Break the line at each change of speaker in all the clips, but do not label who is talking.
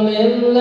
من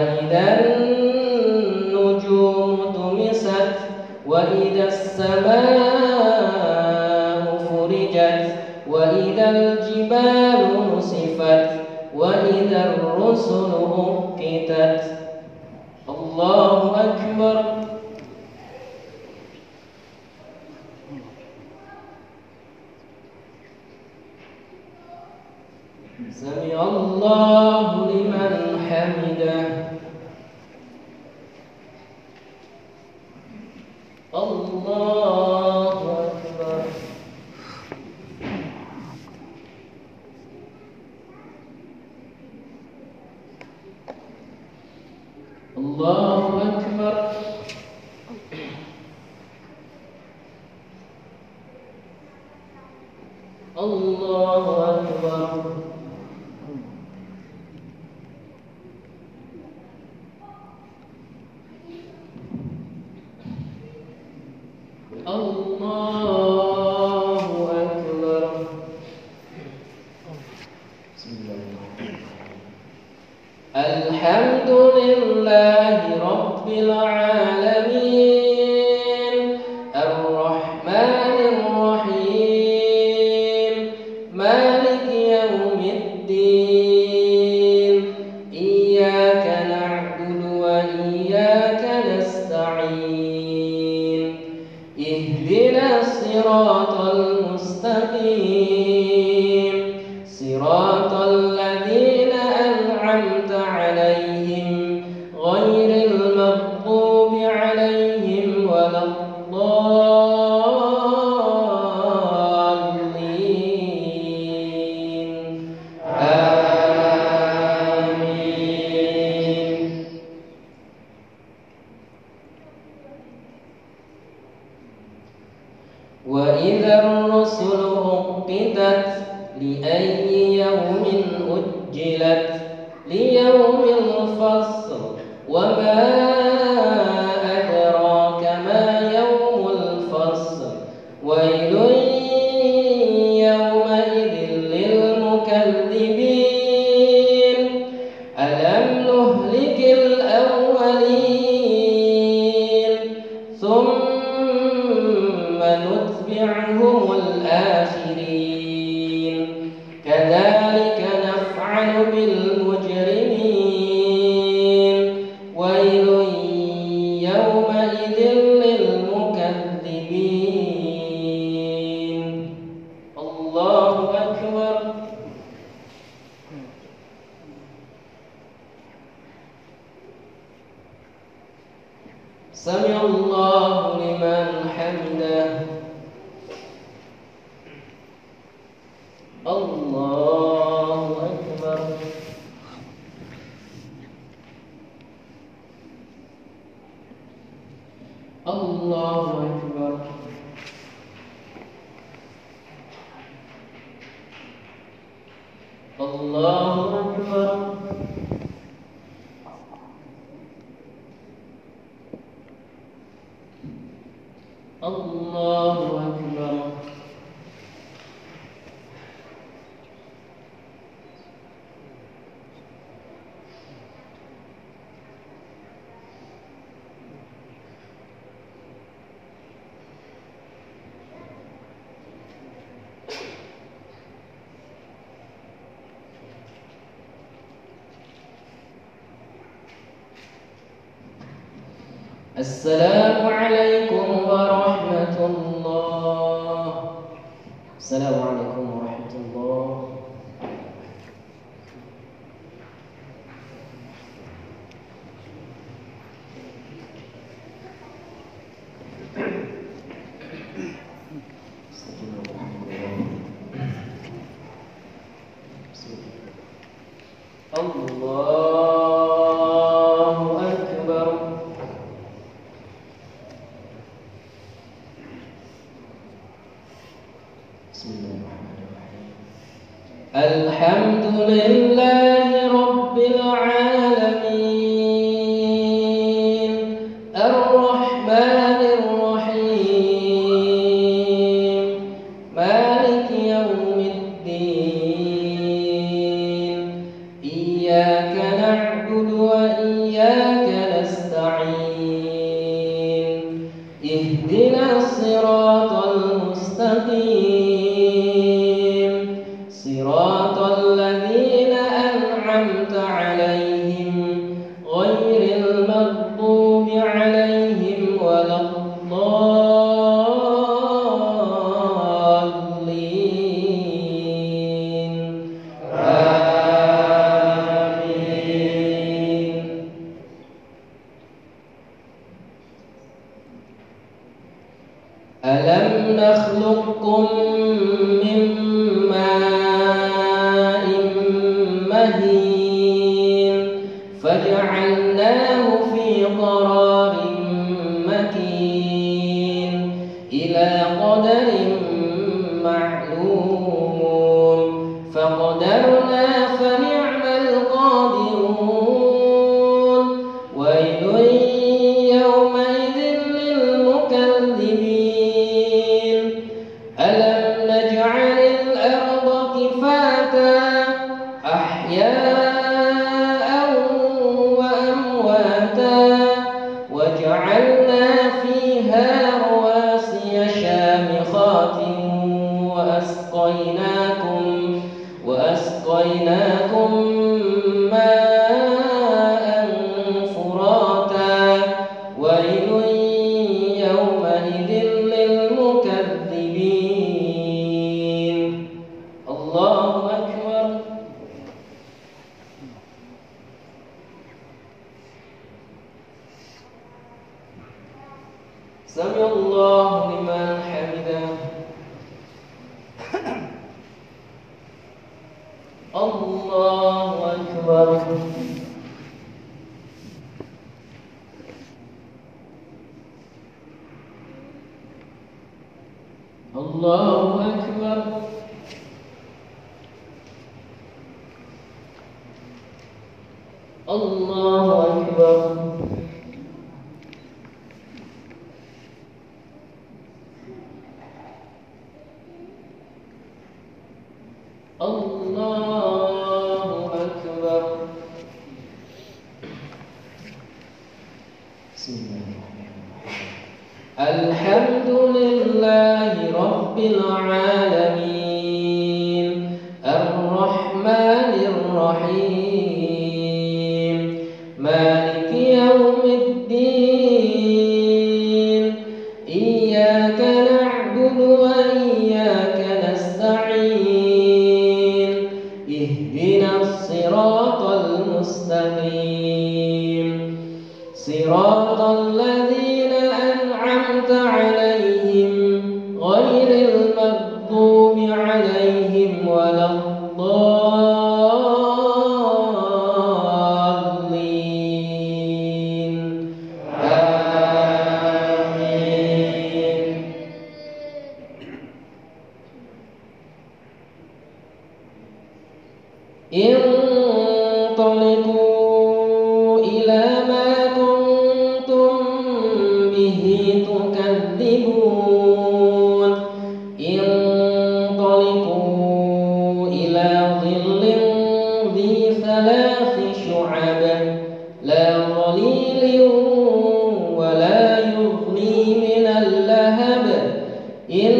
وإذا النجوم طمست وإذا السماء فرجت وإذا الجبال ليوم الفصل وما الله أكبر الله أكبر الله أكبر السلام عليكم ورحمة الله السلام عليكم ورحمة الله الله. ألم نخلقكم من y él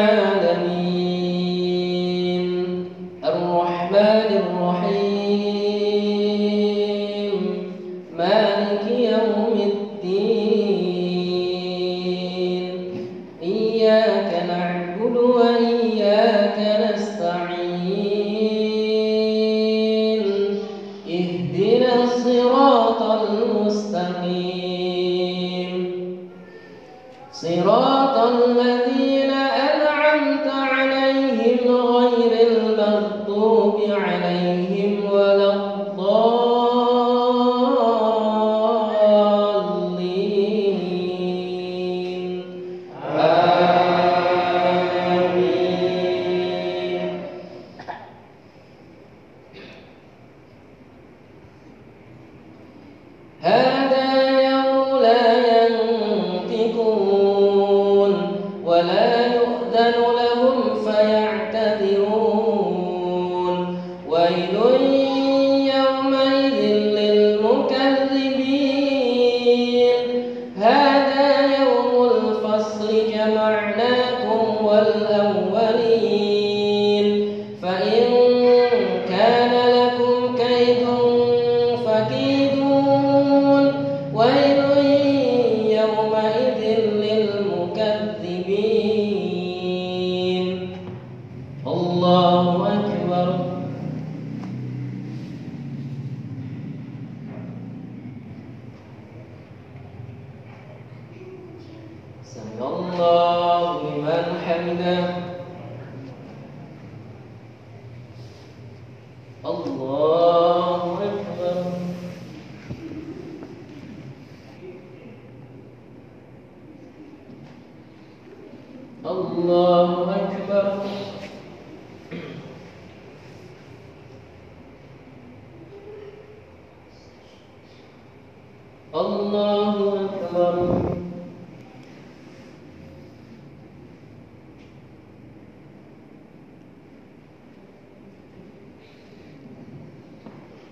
العالمين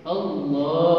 الله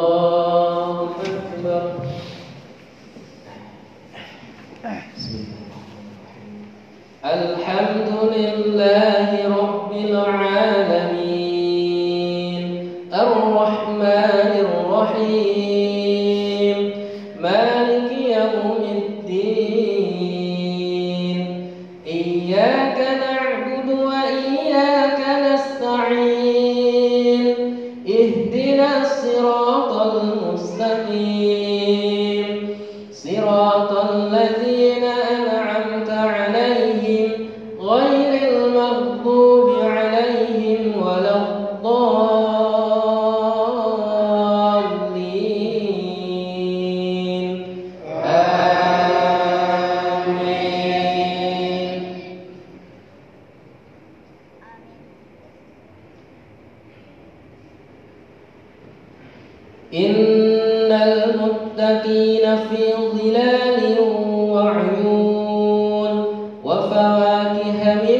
إن المتقين في ظلال وعيون وفواكه من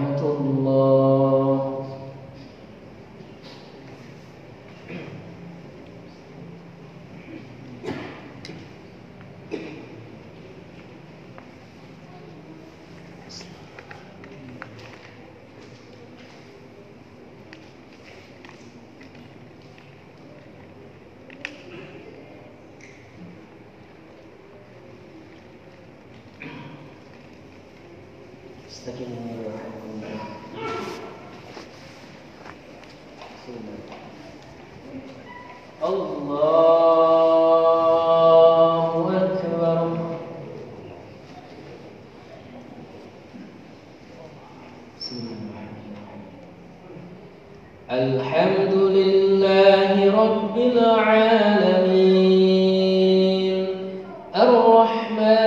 الرحمن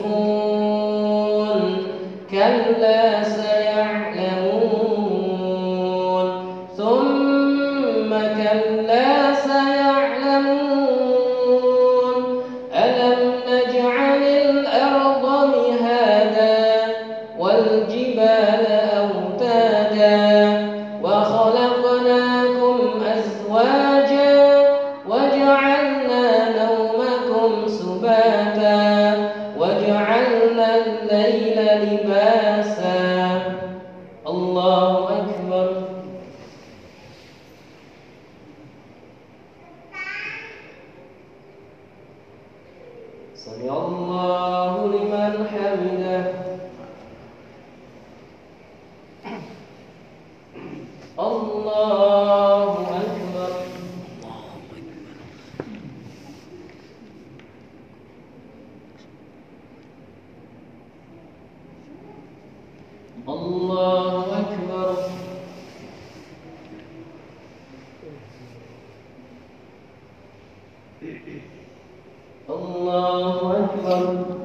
مختلفون كلا سيعلمون الله أكبر.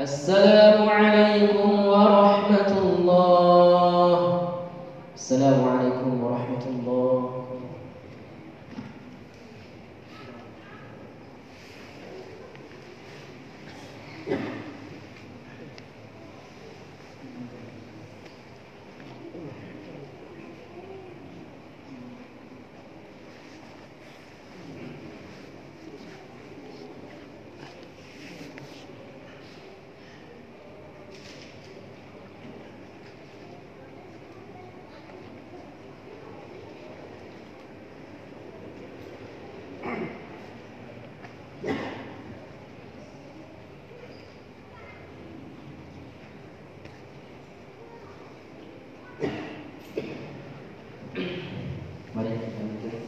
السلام عليكم ورحمة الله السلام عليكم ورحمة الله Mari kita duduk.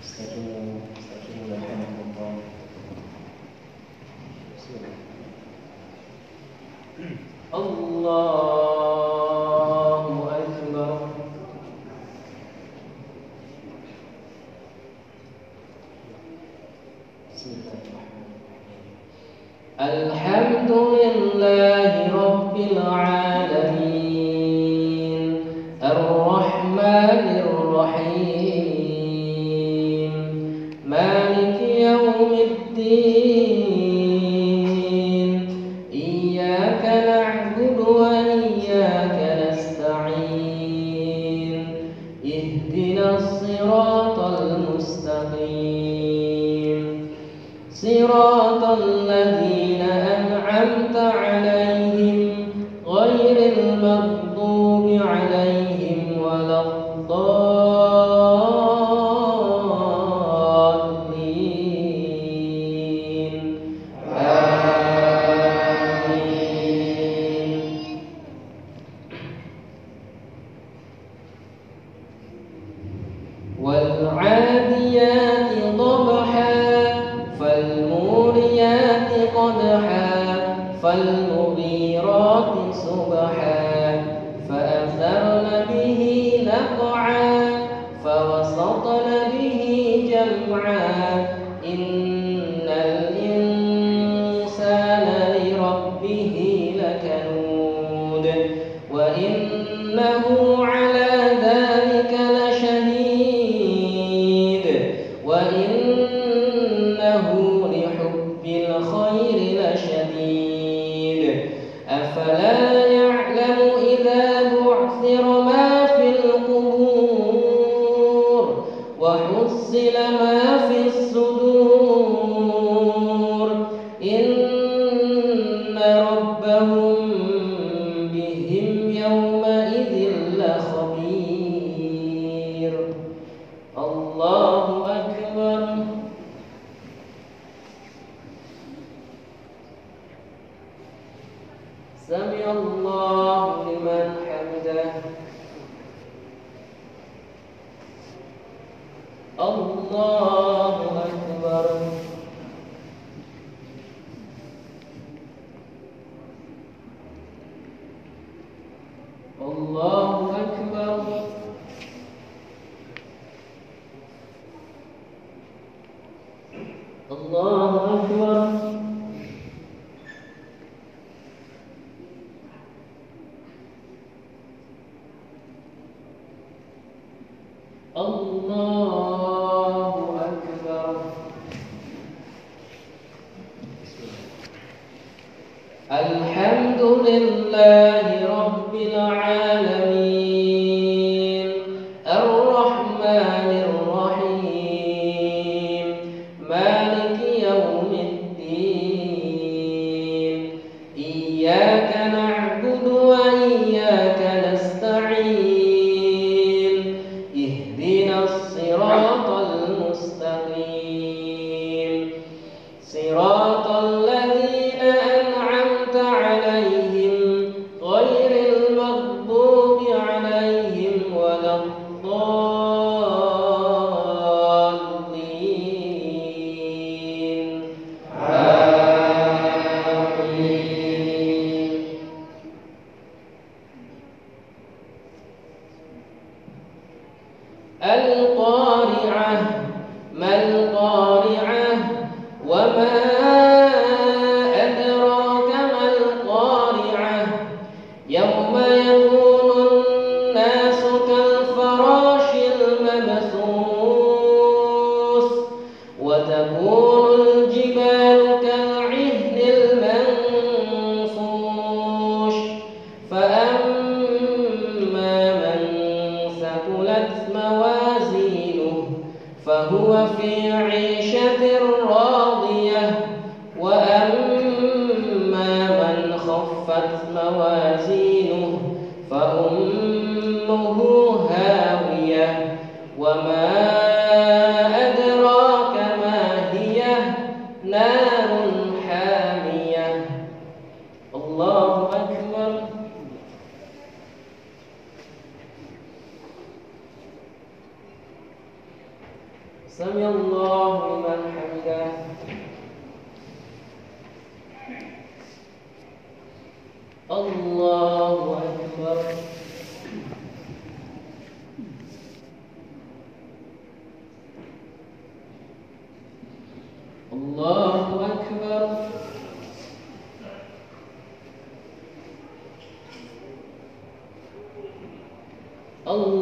Astagfirullah, astagfirullah, alhamdulillah. Bismillah. Allahu العالمين وتكون الله